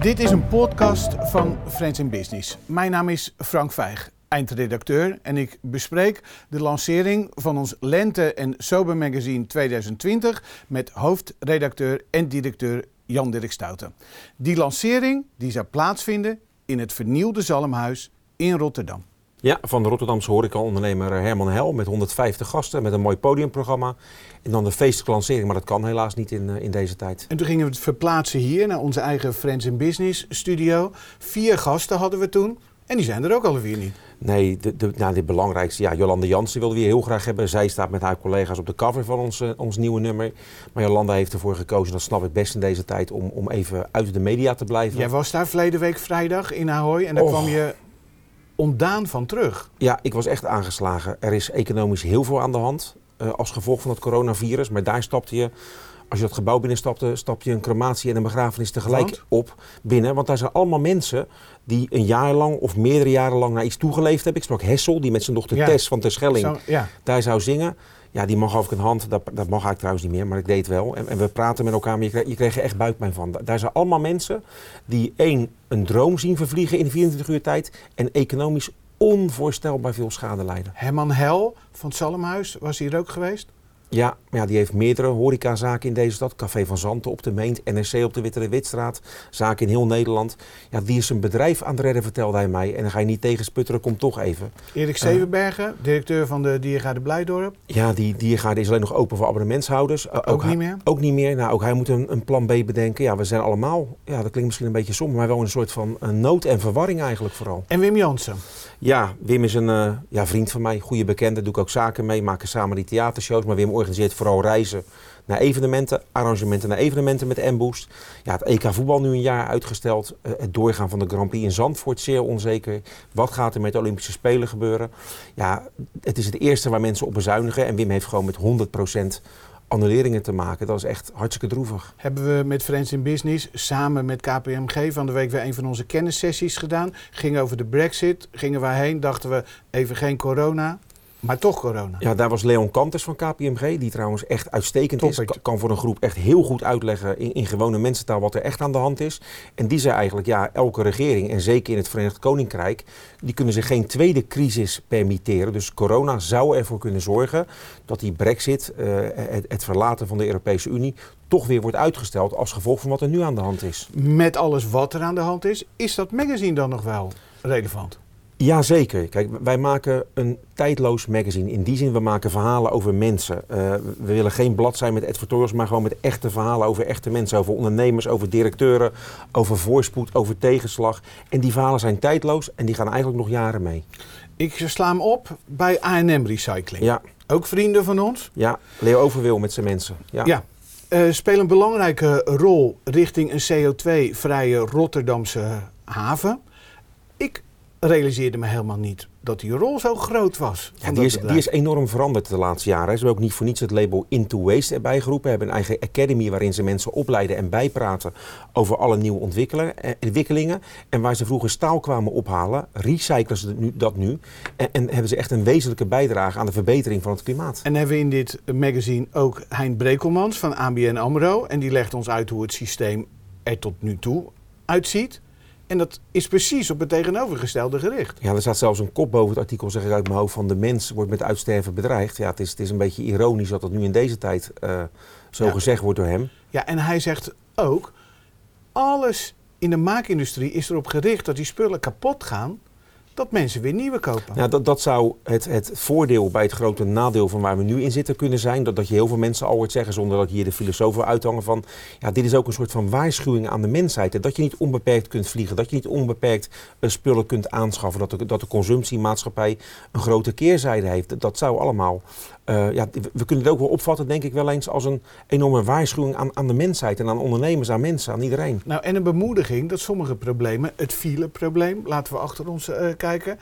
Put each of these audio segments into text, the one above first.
Dit is een podcast van Friends in Business. Mijn naam is Frank Vijg, eindredacteur. En ik bespreek de lancering van ons Lente- en Sober Magazine 2020 met hoofdredacteur en directeur Jan Dirk Stouten. Die lancering die zou plaatsvinden in het vernieuwde Zalmhuis in Rotterdam. Ja, van de Rotterdamse horecaondernemer Herman Hel met 150 gasten, met een mooi podiumprogramma. En dan de feestelijke lancering, maar dat kan helaas niet in, eh, in deze tijd. En toen gingen we het verplaatsen hier naar onze eigen Friends in Business studio. Vier gasten hadden we toen en die zijn er ook alle vier niet. Nee, de, de, nou, de belangrijkste, ja, Jolanda Jansen wilden we heel graag hebben. Zij staat met haar collega's op de cover van ons, eh, ons nieuwe nummer. Maar Jolanda heeft ervoor gekozen, dat snap ik best in deze tijd, om, om even uit de media te blijven. Jij was daar verleden week vrijdag in Ahoy en daar Och. kwam je ontdaan van terug. Ja, ik was echt aangeslagen. Er is economisch heel veel aan de hand eh, als gevolg van het coronavirus. Maar daar stapte je, als je dat gebouw binnenstapte, stap je een crematie en een begrafenis tegelijk Want? op binnen. Want daar zijn allemaal mensen die een jaar lang of meerdere jaren lang naar iets toegeleefd hebben. Ik sprak Hessel, die met zijn dochter Ja. Tess van Terschelling Zo, ja. daar zou zingen. Ja, die mag over een hand. Dat, dat mag eigenlijk trouwens niet meer, maar ik deed wel. En, en we praten met elkaar, maar je kreeg, er echt buikpijn van. Da- Daar zijn allemaal mensen die één, een droom zien vervliegen in 24 uur tijd. En economisch onvoorstelbaar veel schade lijden. Herman Hel van het Zalmhuis was hier ook geweest. Ja, ja, die heeft meerdere horecazaken in deze stad. Café van Zanten op de Meent, NRC op de Witte de Witstraat. Zaken in heel Nederland. Ja, die is een bedrijf aan het redden, vertelde hij mij. En dan ga je niet tegensputteren, kom toch even. Erik Zevenbergen, directeur van de Diergaarde Blijdorp. Ja, die diergaarde is alleen nog open voor abonnementshouders. Uh, Ook niet meer? Ook niet meer. Nou, ook hij moet een, een plan B bedenken. Ja, we zijn allemaal, ja, dat klinkt misschien een beetje somber, maar wel een soort van eh, nood en verwarring eigenlijk vooral. En Wim Jansen. Ja, Wim is een eh, ja, vriend van mij, goede bekende, doe ik ook zaken mee, maken samen die theatershows. Maar Wim organiseert vooral reizen naar evenementen, arrangementen naar evenementen met M-Boost. Ja, het EK voetbal nu een jaar uitgesteld. Eh, het doorgaan van de Grand Prix in Zandvoort zeer onzeker. Wat gaat er met de Olympische Spelen gebeuren? Ja, het is het eerste waar mensen op bezuinigen. En Wim heeft gewoon met 100% annuleringen te maken. Dat is echt hartstikke droevig. Hebben we met Friends in Business samen met KPMG van de week weer een van onze kennissessies gedaan. Ging over de brexit. Gingen wij heen, dachten we even geen corona. Maar toch corona. Ja, daar was Leon Kanters van KPMG, die trouwens echt uitstekend is. Kan voor een groep echt heel goed uitleggen in, in gewone mensentaal wat er echt aan de hand is. En die zei eigenlijk, ja, elke regering, en zeker in het Verenigd Koninkrijk, die kunnen zich geen tweede crisis permitteren. Dus corona zou ervoor kunnen zorgen dat die brexit, eh, het, het verlaten van de Europese Unie, toch weer wordt uitgesteld als gevolg van wat er nu aan de hand is. Met alles wat er aan de hand is, is dat magazine dan nog wel relevant? Jazeker. Kijk, wij maken een tijdloos magazine. In die zin, we maken verhalen over mensen. Eh, we willen geen bladzij met advertorials, maar gewoon met echte verhalen over echte mensen. Over ondernemers, over directeuren, over voorspoed, over tegenslag. En die verhalen zijn tijdloos en die gaan eigenlijk nog jaren mee. Ik sla hem op bij A&M Recycling. Ja, Ook vrienden van ons. ja. Leo Overwil met zijn mensen. Ja. Ja. Eh, spelen een belangrijke rol richting een CO2-vrije Rotterdamse haven. Ik realiseerde me helemaal niet dat die rol zo groot was. Ja, die, dat is, die is enorm veranderd de laatste jaren. Ze hebben ook niet voor niets het label Into Waste erbij geroepen. Ze hebben een eigen academy waarin ze mensen opleiden en bijpraten over alle nieuwe eh, ontwikkelingen. En waar ze vroeger staal kwamen ophalen, recyclen ze nu- dat nu. En, en hebben ze echt een wezenlijke bijdrage aan de verbetering van het klimaat. En hebben we in dit magazine ook Hein Brekelmans van ABN AMRO. En die legt ons uit hoe het systeem er tot nu toe uitziet. En dat is precies op het tegenovergestelde gericht. Ja, er staat zelfs een kop boven het artikel, zeg ik uit mijn hoofd, van de mens wordt met uitsterven bedreigd. Ja, het is, het is een beetje ironisch dat dat nu in deze tijd eh, zo Ja. gezegd wordt door hem. Ja, en hij zegt ook, alles in de maakindustrie is erop gericht dat die spullen kapot gaan, dat mensen weer nieuwe kopen. Ja, dat, dat zou het, het voordeel bij het grote nadeel van waar we nu in zitten kunnen zijn. Dat, dat je heel veel mensen al hoort zeggen, zonder dat hier de filosoof wil uithangen van... Ja, dit is ook een soort van waarschuwing aan de mensheid. Dat je niet onbeperkt kunt vliegen, dat je niet onbeperkt eh, spullen kunt aanschaffen. Dat de, dat de consumptiemaatschappij een grote keerzijde heeft. Dat zou allemaal... eh, ja, we- kunnen het ook wel opvatten, denk ik wel eens, als een enorme waarschuwing aan, aan de mensheid. En aan ondernemers, aan mensen, aan iedereen. Nou, en een bemoediging dat sommige problemen, het fileprobleem, laten we achter ons eh, kijken,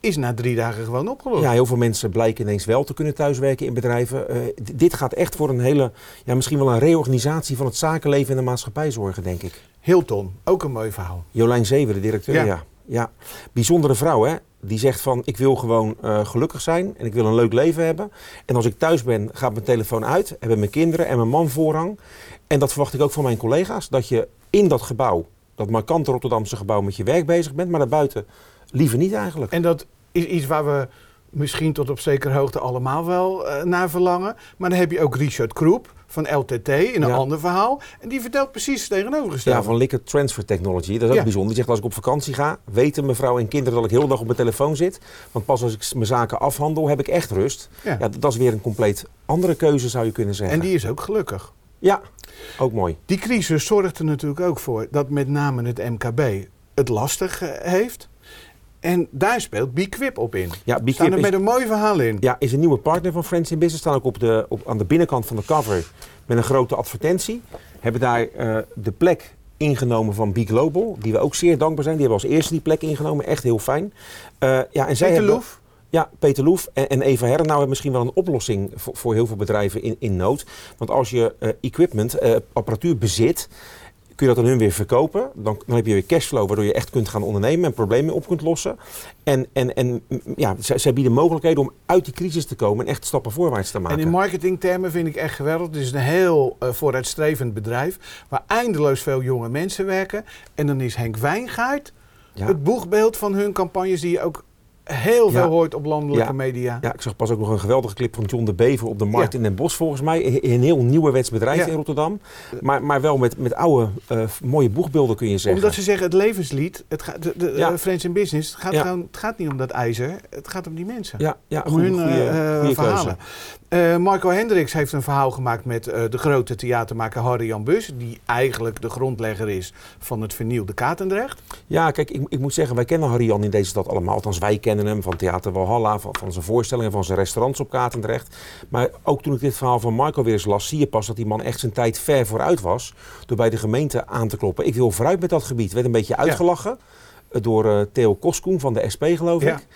is na drie dagen gewoon opgelost. Ja, heel veel mensen blijken ineens wel te kunnen thuiswerken in bedrijven. Eh, dit gaat echt voor een hele, ja, misschien wel een reorganisatie van het zakenleven en de maatschappij zorgen, denk ik. Hilton, ook een mooi verhaal. Jolijn Zever, de directeur, Ja. ja. Ja. Bijzondere vrouw, hè? Die zegt van, ik wil gewoon eh, gelukkig zijn en ik wil een leuk leven hebben. En als ik thuis ben, gaat mijn telefoon uit, hebben mijn kinderen en mijn man voorrang. En dat verwacht ik ook van mijn collega's, dat je in dat gebouw dat markante Rotterdamse gebouw met je werk bezig bent, maar daarbuiten liever niet eigenlijk. En dat is iets waar we misschien tot op zekere hoogte allemaal wel uh, naar verlangen. Maar dan heb je ook Richard Kroep van LTT in een ander verhaal. En die vertelt precies het tegenovergestelde. Ja, van Liquid Transfer Technology. Dat is ook bijzonder. Die zegt als ik op vakantie ga, weten mevrouw en kinderen dat ik heel de dag op mijn telefoon zit. Want pas als ik mijn zaken afhandel, heb ik echt rust. Ja. ja dat is weer een compleet andere keuze, zou je kunnen zeggen. En die is ook gelukkig. Ja, ook mooi. Die crisis zorgt er natuurlijk ook voor dat met name het MKB het lastig eh, heeft. En daar speelt Biquip op in. Ja, Biquip Staan er met een mooi verhaal in. Ja, is een nieuwe partner van Friends in Business. Staan ook op de, op, aan de binnenkant van de cover met een grote advertentie. Hebben daar uh, de plek ingenomen van B Global, die we ook zeer dankbaar zijn. Die hebben als eerste die plek ingenomen, echt heel fijn. Uh, ja, en zij Peter Loef? Ja, Peter Loef en, en Eva Herren. Nou, hebben misschien wel een oplossing voor, voor heel veel bedrijven in, in nood. Want als je uh, equipment, apparatuur bezit kun je dat aan hun weer verkopen. Dan, dan heb je weer cashflow, waardoor je echt kunt gaan ondernemen en problemen op kunt lossen. En, en, en ja, zij, bieden mogelijkheden om uit die crisis te komen en echt stappen voorwaarts te maken. En in marketingtermen vind ik echt geweldig. Het is een heel uh, vooruitstrevend bedrijf waar eindeloos veel jonge mensen werken. En dan is Henk Wijngaard het boegbeeld van hun campagnes die je ook heel veel hoort op landelijke media. Ja, ik zag pas ook nog een geweldige clip van John de Bever op de markt in Den Bosch volgens mij. Een heel nieuwerwets bedrijf in Rotterdam. Maar, maar wel met, met oude, uh, mooie boegbeelden kun je zeggen. Omdat ze zeggen het levenslied, het gaat, de, de uh, Friends in Business, het gaat, gewoon, het gaat niet om dat ijzer, het gaat om die mensen. Ja, ja om hun uh, verhalen. Marco Hendricks heeft een verhaal gemaakt met de grote theatermaker Harry Jan Bus, die eigenlijk de grondlegger is van het vernieuwde Katendrecht. Ja, kijk, ik, ik moet zeggen, wij kennen Harry Jan in deze stad allemaal. Althans, wij kennen hem van Theater Walhalla, van, van zijn voorstellingen, van zijn restaurants op Katendrecht. Maar ook toen ik dit verhaal van Marco weer eens las, zie je pas dat die man echt zijn tijd ver vooruit was. Door bij de gemeente aan te kloppen. Ik wil vooruit met dat gebied. Werd een beetje uitgelachen. Door uh, Theo Koskoen van de SP, geloof ik.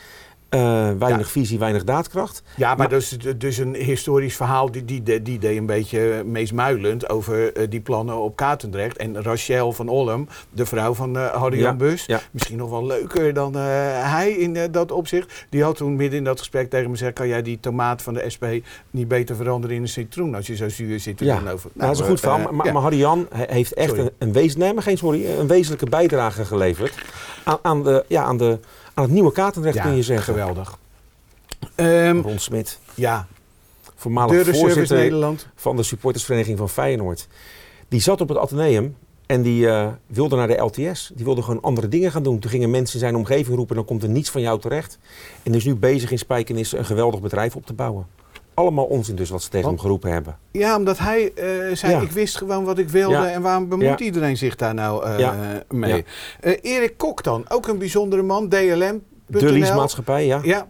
Uh, weinig visie, weinig daadkracht. Ja, maar, dus, dus een historisch verhaal die, die, die deed een beetje meesmuilend over uh, die plannen op Katendrecht. En Rachel van Ollem, de vrouw van uh, Harry ja, Bus, ja. misschien nog wel leuker dan hij in dat opzicht. Die had toen midden in dat gesprek tegen me gezegd, kan jij die tomaat van de SP niet beter veranderen in een citroen als je zo zuur zit ja. over. Nou, dat is een goed verhaal. Maar, maar Harry Jan heeft echt een, een, wezen, nee, maar geen sorry, een wezenlijke bijdrage geleverd aan, aan de... Ja, aan de aan het nieuwe Katendrecht kun je zeggen. geweldig. Um, Ron Smit. Ja. Voormalig voorzitter Nederland. van de supportersvereniging van Feyenoord. Die zat op het ateneum en die uh, wilde naar de LTS. Die wilde gewoon andere dingen gaan doen. Toen gingen mensen in zijn omgeving roepen, dan komt er niets van jou terecht. En is nu bezig in Spijkenis een geweldig bedrijf op te bouwen. Allemaal onzin dus wat ze tegen hem geroepen hebben. Ja, omdat hij uh, zei, ik wist gewoon wat ik wilde en waarom bemoeit iedereen zich daar nou uh, mee? Erik Kok dan, ook een bijzondere man, DLM. De ja. Ja,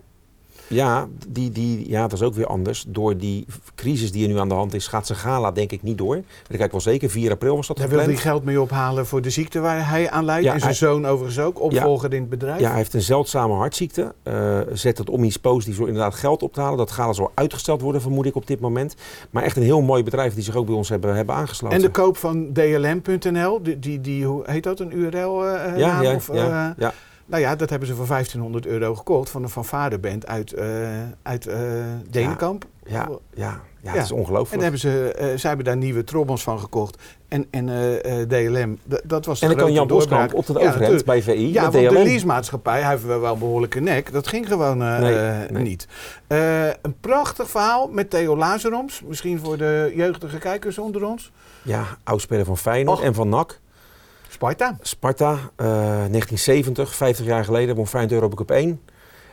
ja, die, die, ja, dat is ook weer anders. Door die crisis die er nu aan de hand is, gaat zijn gala denk ik niet door. Dat kijk ik wel zeker. 4 april was dat Daar wil hij geld mee ophalen voor de ziekte waar hij aan leidt. en zijn zoon overigens ook, opvolger in het bedrijf. Ja, hij heeft een zeldzame hartziekte. Uh, zet het om iets positiefs door inderdaad geld op te halen. Dat gala zal uitgesteld worden, vermoed ik op dit moment. Maar echt een heel mooi bedrijf die zich ook bij ons hebben, hebben aangesloten. En de koop van dlm.nl, die, die, die, hoe heet dat, een URL? Uh, eh, ja, ja, of, uh, ja, ja. Nou ja, dat hebben ze voor 1500 euro gekocht van een fanfareband uit, uh, uit uh, Denenkamp. Ja, ja, ja, het is ongelooflijk. En hebben ze, uh, zij hebben daar nieuwe trommels van gekocht. En, en DLM, dat was En dan kan Jan Boskamp op de overheid bij VI. Ja, want de leasemaatschappij, hij heeft wel een behoorlijke nek. Dat ging gewoon nee, nee. niet. een prachtig verhaal met Theo Lazaroms. Misschien voor de jeugdige kijkers onder ons. Ja, oudspeler van Feyenoord en van NAC. Sparta. Sparta, uh, 1970, 50 jaar geleden, won Feyenoord Europa Cup 1.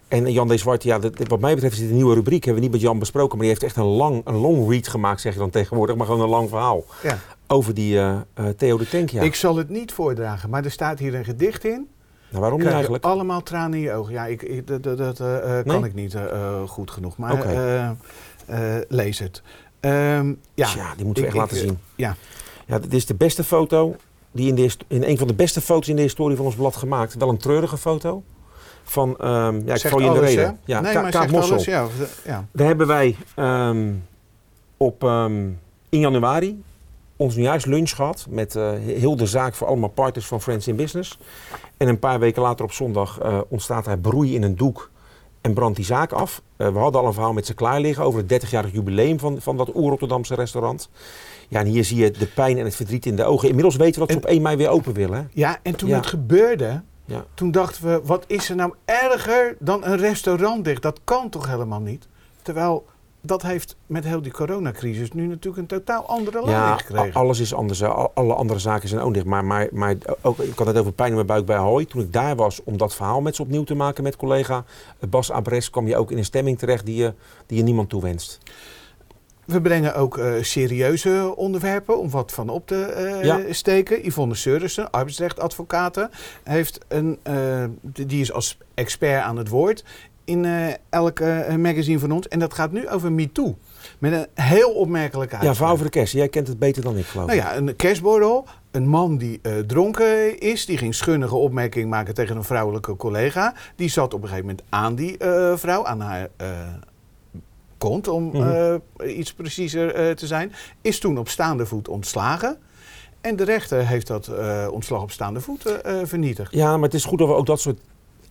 En Jan D. Zwart, ja, wat mij betreft is dit een nieuwe rubriek. Hebben we niet met Jan besproken, maar die heeft echt een, lang, een long read gemaakt, zeg je dan tegenwoordig. Maar gewoon een lang verhaal ja. over die uh, Theo de Tank, ja. Ik zal het niet voordragen, maar er staat hier een gedicht in. Nou, waarom niet eigenlijk? allemaal tranen in je ogen. Ja, ik, ik dat, dat uh, kan ik niet goed genoeg, maar okay. lees het. Um, ja, ja, die moeten we echt laten zien. Ja. ja, dit is de beste foto die in, de, in een van de beste foto's in de historie van ons blad gemaakt. Wel een treurige foto. Van, um, ja, ik val je in de reden. Ja, nee, maar Kaap Mossel. Alles, ja. ja. Daar hebben wij um, op, um, in januari ons lunch gehad met uh, heel de zaak voor allemaal partners van Friends in Business. En een paar weken later op zondag uh, ontstaat er broei in een doek en brandt die zaak af. Eh, we hadden al een verhaal met ze klaar liggen over het 30-jarig jubileum van, van dat oer-Rotterdamse restaurant. Ja, en hier zie je de pijn en het verdriet in de ogen. Inmiddels weten we dat ze op 1 mei weer open willen. Ja, en toen het gebeurde, ja. toen dachten we, wat is er nou erger dan een restaurant dicht? Dat kan toch helemaal niet? Terwijl dat heeft met heel die coronacrisis nu natuurlijk een totaal andere lijn ja, gekregen. alles is anders. Alle andere zaken zijn ook dicht. Maar, maar, maar ook, ik had het over pijn in mijn buik bij Hooi. Toen ik daar was om dat verhaal met ze opnieuw te maken met collega Bas Abres... kwam je ook in een stemming terecht die je, die je niemand toewenst. We brengen ook uh, serieuze onderwerpen om wat van op te uh, steken. Yvonne Seurissen, arbeidsrechtadvocaat, heeft een, uh, die is als expert aan het woord in elk magazine van ons. En dat gaat nu over MeToo. Met een heel opmerkelijke uitspraak. Ja, vrouw voor de kerst. Jij kent het beter dan ik, geloof ik. Nou ja, een kerstborrel. Een man die uh, dronken is, die ging schunnige opmerking maken tegen een vrouwelijke collega. Die zat op een gegeven moment aan die vrouw, aan haar kont, om mm iets preciezer te zijn. Is toen op staande voet ontslagen. En de rechter heeft dat ontslag op staande voet vernietigd. Ja, maar het is goed dat we ook dat soort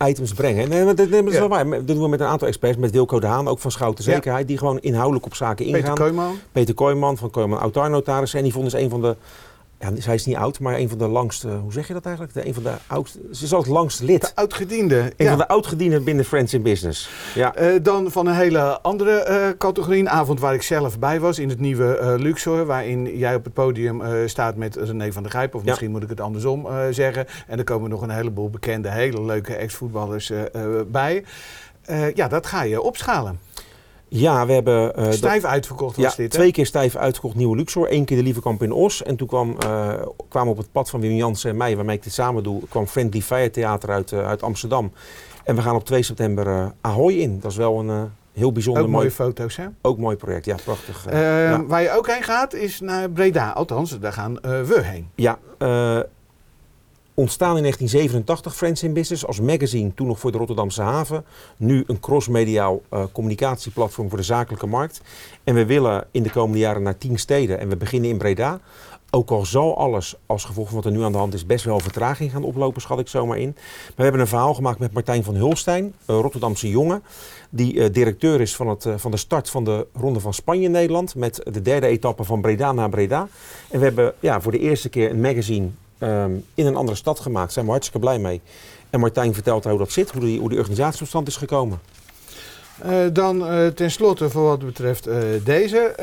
items brengen. Nee, dat, dat is wel waar. Dat doen we met een aantal experts. Met Wilco de Haan, ook van Schouten Zekerheid. Die gewoon inhoudelijk op zaken ingaan. Peter Kooijman. Peter Kooijman van Kooijman Autarnotaris. En die vond dus een van de ja, zij is niet oud, maar een van de langste, hoe zeg je dat eigenlijk? De, een van de oudste, ze is al het langst lid. De oudgediende. Een van de oudgedienden binnen Friends in Business. Ja. Uh, dan van een hele andere uh, categorie, een avond waar ik zelf bij was in het nieuwe uh, Luxor, waarin jij op het podium staat met René van der Gijp, of misschien moet ik het andersom zeggen. En er komen nog een heleboel bekende, hele leuke ex-voetballers bij. ja, dat ga je opschalen. Ja, we hebben... Uh, stijf uitverkocht was ja, dit, twee keer stijf uitverkocht Nieuwe Luxor. Eén keer de Lievekamp in Os. En toen kwam, uh, kwamen op het pad van Wim Jansen en mij, waarmee ik dit samen doe, kwam Friendly Fire Theater uit, uh, uit Amsterdam. En we gaan op 2 september Ahoy in. Dat is wel een heel bijzonder ook mooie foto's, hè? Ook mooi project, ja, prachtig. Ja. Waar je ook heen gaat, is naar Breda. Althans, daar gaan we heen. Ja, Ontstaan in 1987 Friends in Business als magazine, toen nog voor de Rotterdamse haven. Nu een crossmediaal uh, communicatieplatform voor de zakelijke markt. En we willen in de komende jaren naar tien steden en we beginnen in Breda. Ook al zal alles als gevolg van wat er nu aan de hand is best wel vertraging gaan oplopen, schat ik zomaar in. Maar we hebben een verhaal gemaakt met Martijn van Hulstein, een Rotterdamse jongen. Die uh, directeur is van, het, uh, van de start van de Ronde van Spanje Nederland. Met de derde etappe van Breda naar Breda. En we hebben ja, voor de eerste keer een magazine um, in een andere stad gemaakt. Daar zijn we hartstikke blij mee. En Martijn vertelt hoe dat zit, hoe die, hoe die organisatie tot stand is gekomen. Uh, dan uh, tenslotte voor wat betreft uh, deze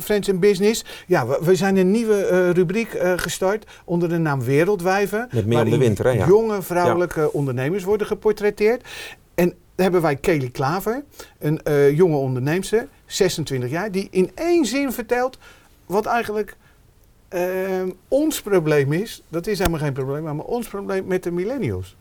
Friends in Business. Ja, we, we zijn een nieuwe rubriek gestart onder de naam Wereldwijven. Met meer om de winter, hè? Ja. Jonge vrouwelijke ja. ondernemers worden geportretteerd. En hebben wij Kelly Klaver, een jonge onderneemster, 26 jaar, die in één zin vertelt wat eigenlijk uh, ons probleem is, dat is helemaal geen probleem, maar ons probleem met de millennials.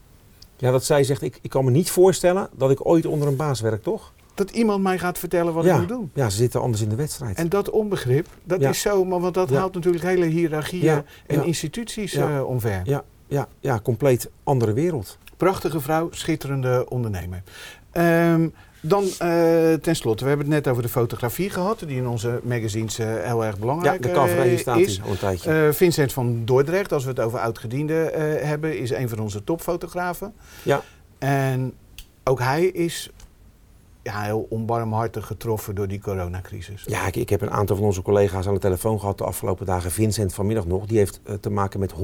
Ja, dat zij zegt, ik, ik kan me niet voorstellen dat ik ooit onder een baas werk, toch? Dat iemand mij gaat vertellen wat ik moet doen. Ja, ze zitten anders in de wedstrijd. En dat onbegrip, dat is zo, maar want dat haalt natuurlijk hele hiërarchieën en instituties uh, omver. Ja, ja, ja, compleet andere wereld. Prachtige vrouw, schitterende ondernemer. Um, dan uh, tenslotte, we hebben het net over de fotografie gehad, die in onze magazines uh, heel erg belangrijk ja, de cover uh, staat is. Al een tijdje. Vincent van Dordrecht, als we het over oud-gediende hebben, is een van onze topfotografen. Ja. En ook hij is ja, heel onbarmhartig getroffen door die coronacrisis. Ja, ik, ik, heb een aantal van onze collega's aan de telefoon gehad de afgelopen dagen. Vincent vanmiddag nog, die heeft uh, te maken met 100%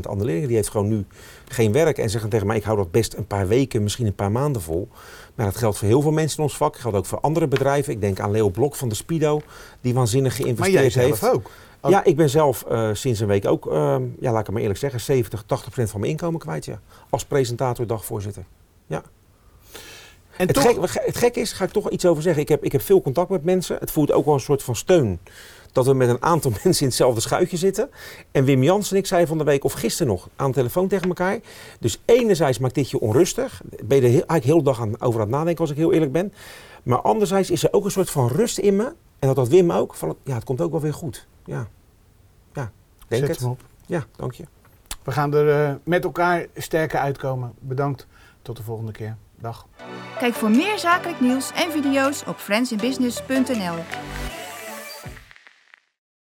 annulering. Die heeft gewoon nu geen werk en zeggen tegen mij, ik hou dat best een paar weken, misschien een paar maanden vol. Maar dat geldt voor heel veel mensen in ons vak. Dat geldt ook voor andere bedrijven. Ik denk aan Leo Blok van de Spido, die waanzinnig geïnvesteerd heeft. Maar jij zelf ook? Ja, ik ben zelf uh, sinds een week ook, uh, ja, laat ik het maar eerlijk zeggen, 70, 80 procent van mijn inkomen kwijt. Ja. Als presentator, dagvoorzitter. Ja. En het, toch... gek, het gek is, ga ik toch iets over zeggen. Ik heb, ik heb veel contact met mensen. Het voelt ook wel een soort van steun. Dat we met een aantal mensen in hetzelfde schuitje zitten. En Wim Jans en ik zeiden van de week, of gisteren nog, aan de telefoon tegen elkaar. Dus enerzijds maakt dit je onrustig. Ben je er heel, eigenlijk heel de dag aan, over aan het nadenken, als ik heel eerlijk ben. Maar anderzijds is er ook een soort van rust in me. En dat had Wim ook. Van, ja, het komt ook wel weer goed. Ja, ja denk Zet het. op. Ja, dank je. We gaan er uh, met elkaar sterker uitkomen. Bedankt. Tot de volgende keer. Dag. Kijk voor meer zakelijk nieuws en video's op friendsinbusiness.nl.